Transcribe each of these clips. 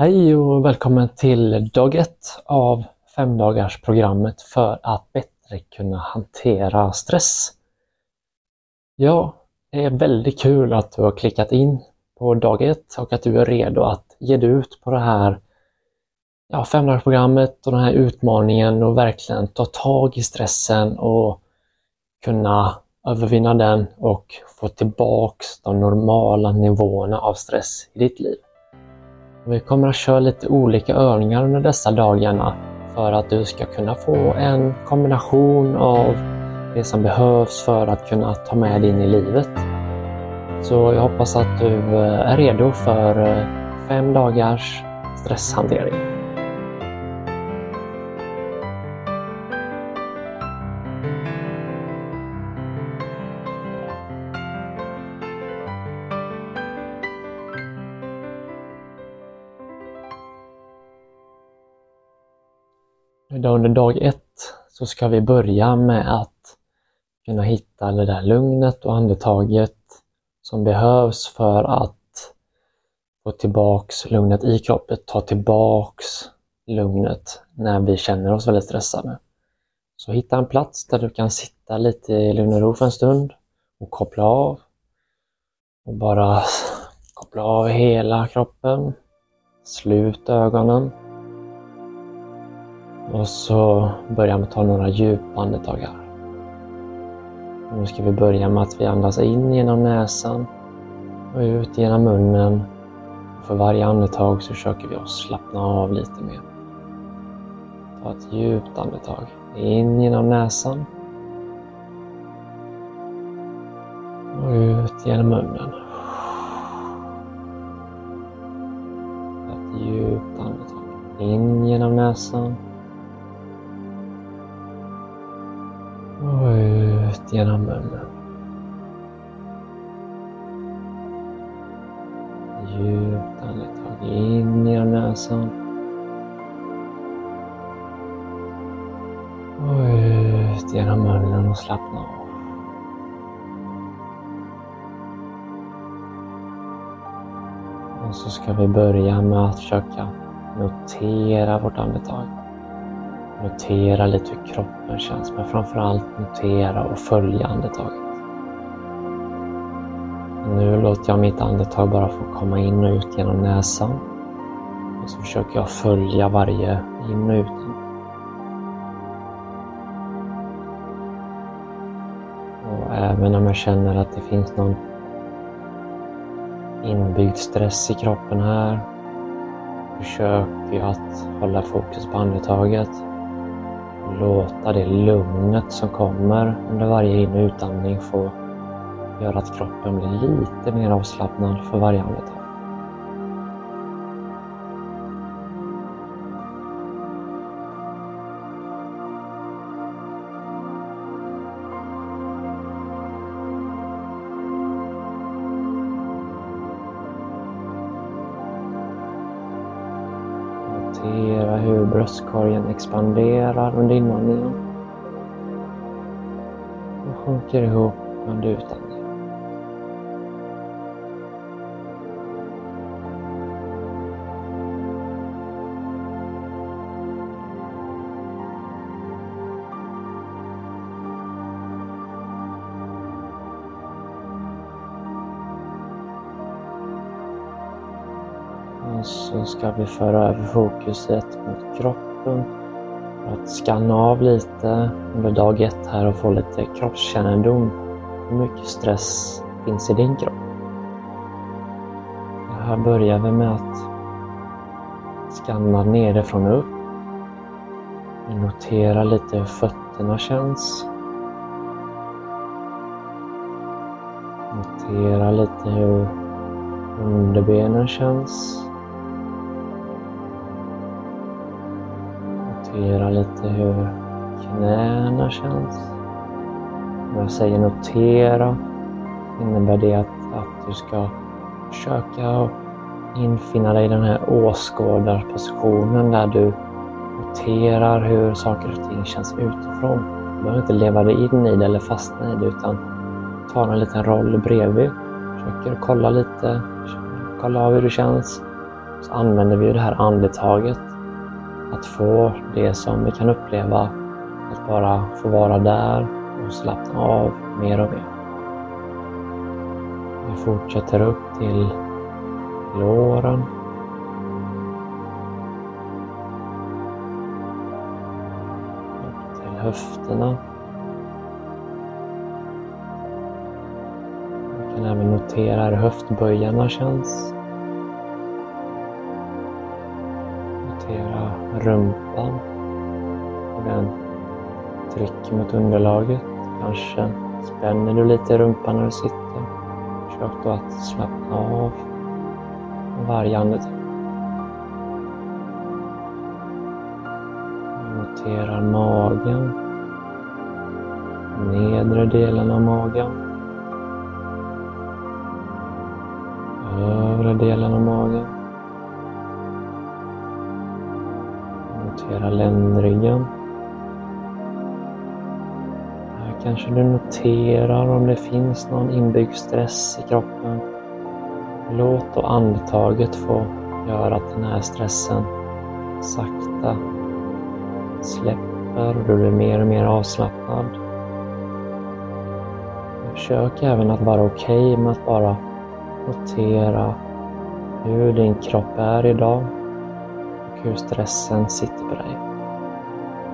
Hej och välkommen till dag ett av femdagarsprogrammet för att bättre kunna hantera stress. Ja, det är väldigt kul att du har klickat in på dag ett och att du är redo att ge dig ut på det här ja, femdagarsprogrammet och den här utmaningen och verkligen ta tag i stressen och kunna övervinna den och få tillbaks de normala nivåerna av stress i ditt liv. Vi kommer att köra lite olika övningar under dessa dagarna för att du ska kunna få en kombination av det som behövs för att kunna ta med dig in i livet. Så jag hoppas att du eh, är redo för eh, fem dagars stresshantering. Idag under dag ett så ska vi börja med att kunna hitta det där lugnet och andetaget som behövs för att få tillbaks lugnet i kroppen, ta tillbaks lugnet när vi känner oss väldigt stressade. Så hitta en plats där du kan sitta lite i lugn och ro för en stund och koppla av. Och bara koppla av hela kroppen. Slut ögonen. Och så börjar vi ta några djupa andetag här. Nu ska vi börja med att vi andas in genom näsan och ut genom munnen. för varje andetag så försöker vi att slappna av lite mer. Ta ett djupt andetag. In genom näsan. Och ut genom munnen. Ett djupt andetag. In genom näsan. Rakt genom munnen. Djupt andetag in genom näsan. Och ut genom munnen och slappna av. Och så ska vi börja med att försöka notera vårt andetag. Notera lite hur kroppen känns, men framförallt notera och följa andetaget. Nu låter jag mitt andetag bara få komma in och ut genom näsan. Och så försöker jag följa varje in och ut. Och även om jag känner att det finns någon inbyggd stress i kroppen här försöker jag att hålla fokus på andetaget låta det lugnet som kommer under varje in och utandning få göra att kroppen blir lite mer avslappnad för varje andetag. Hur bröstkorgen expanderar under inandningen och sjunker ihop under utandningen. Så ska vi föra över fokuset mot kroppen för att skanna av lite under dag ett här och få lite kroppskännedom. Hur mycket stress finns i din kropp? Här börjar vi med att skanna nerifrån och upp. Vi noterar lite hur fötterna känns. Notera lite hur underbenen känns. Notera lite hur knäna känns. När jag säger notera innebär det att, att du ska försöka infinna dig i den här åskådarpositionen där du noterar hur saker och ting känns utifrån. Du behöver inte leva dig in i det eller fastna i det utan ta en liten roll bredvid. Försöker kolla lite, kolla av hur det känns. så använder vi det här andetaget att få det som vi kan uppleva att bara få vara där och slappna av mer och mer. Vi fortsätter upp till låren. Upp till höfterna. Vi kan även notera hur höftböjarna känns. Rumpan och den trycker mot underlaget. Kanske spänner du lite i rumpan när du sitter. Försök då att slappna av varje andetag. Notera magen. Nedre delen av magen. Övre delen av magen. Notera ländryggen. Här kanske du noterar om det finns någon inbyggd stress i kroppen. Låt då andetaget få göra att den här stressen sakta släpper och du blir mer och mer avslappnad. Försök även att vara okej okay med att bara notera hur din kropp är idag hur stressen sitter på dig.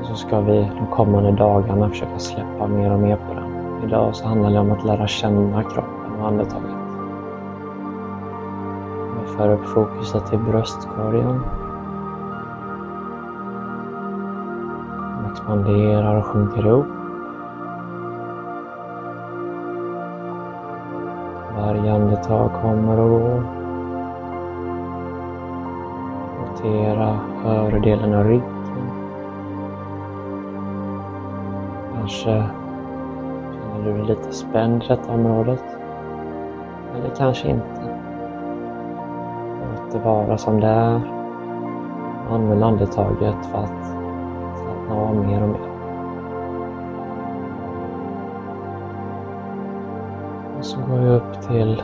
Och så ska vi de kommande dagarna försöka släppa mer och mer på den. Idag så handlar det om att lära känna kroppen och andetaget. Vi för upp fokuset till bröstkorgen. Den expanderar och sjunker ihop. Varje andetag kommer och går. Notera övre delen av ryggen. Kanske känner du dig lite spänd i detta området. Eller kanske inte. Låt det vara som det är. Använd andetaget för att slappna av mer och mer. Och så går vi upp till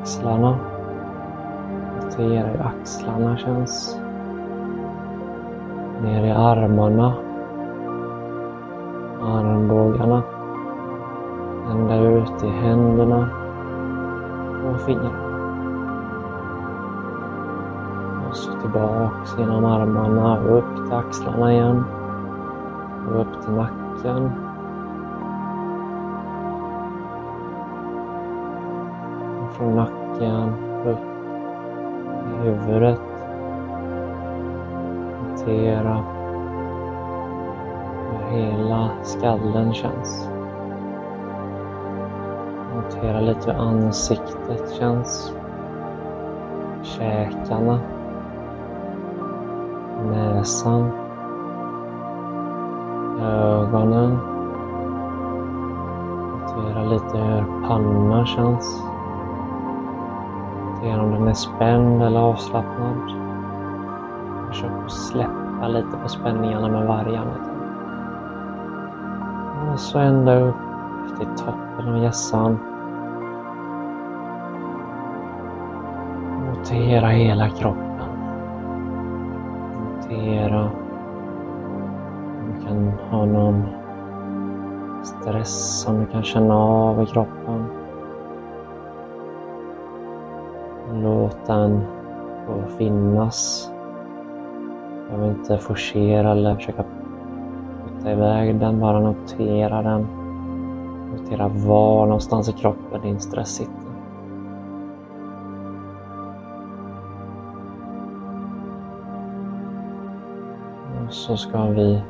axlarna. Notera hur axlarna känns. Ner i armarna. Armbågarna. Ända ut i händerna och fingrarna. Och så tillbaks genom armarna, upp till axlarna igen. Och upp till nacken. Och från nacken upp i huvudet. Notera hur hela skallen känns. Notera lite hur ansiktet känns. Käkarna. Näsan. Ögonen. Notera lite hur pannan känns. Notera om den är spänd eller avslappnad. Försök att släppa lite på spänningarna med varje andetag. Och så ända upp till toppen av hjässan. Notera hela kroppen. Notera om du kan ha någon stress som du kan känna av i kroppen. Låt den få finnas. Du behöver inte forcera eller försöka putta iväg den, bara notera den. Notera var någonstans i kroppen din stress sitter. Och så ska vi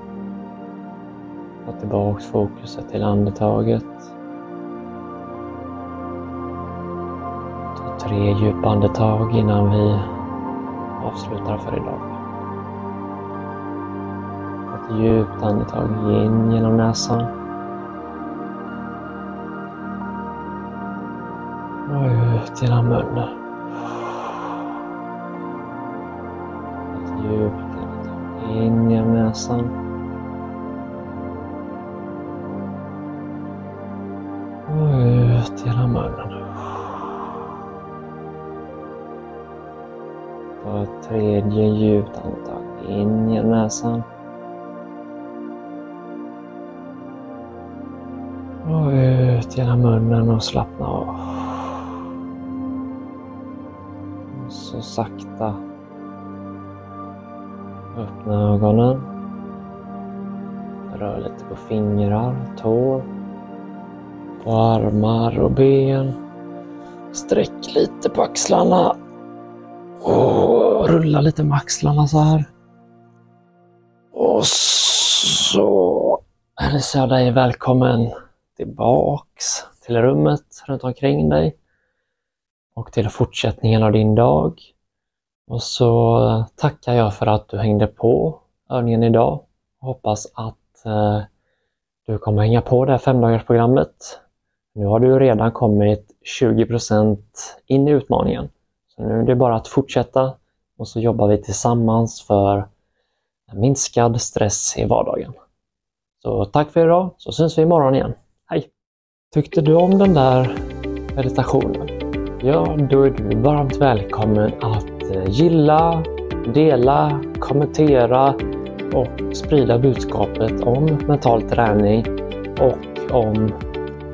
ta tillbaks fokuset till andetaget. Ta tre djupa andetag innan vi avslutar för idag. Ett djupt andetag in genom näsan. Och ut genom munnen. Ett djupt andetag in genom näsan. Och ut genom munnen. Och ett tredje djupt andetag in genom näsan. Och ut genom munnen och slappna av. Och så sakta öppna ögonen. Rör lite på fingrar, tår, på armar och ben. Sträck lite på axlarna. Och rulla lite med axlarna så här. Och så hälsar jag dig välkommen tillbaks till rummet runt omkring dig och till fortsättningen av din dag. Och så tackar jag för att du hängde på övningen idag. Hoppas att eh, du kommer hänga på det här femdagarsprogrammet. Nu har du redan kommit 20% in i utmaningen. Så nu är det bara att fortsätta och så jobbar vi tillsammans för minskad stress i vardagen. Så tack för idag, så syns vi imorgon igen. Hej! Tyckte du om den där meditationen? Ja, då är du varmt välkommen att eh, gilla, dela, kommentera och sprida budskapet om mental träning och om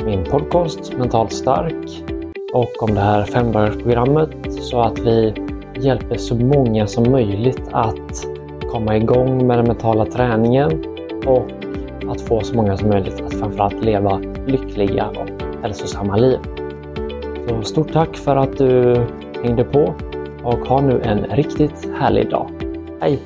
min podcast Mentalt stark och om det här femdagarsprogrammet så att vi hjälper så många som möjligt att komma igång med den mentala träningen och att få så många som möjligt att framförallt leva lyckliga och hälsosamma liv. Så stort tack för att du hängde på och ha nu en riktigt härlig dag. Hej!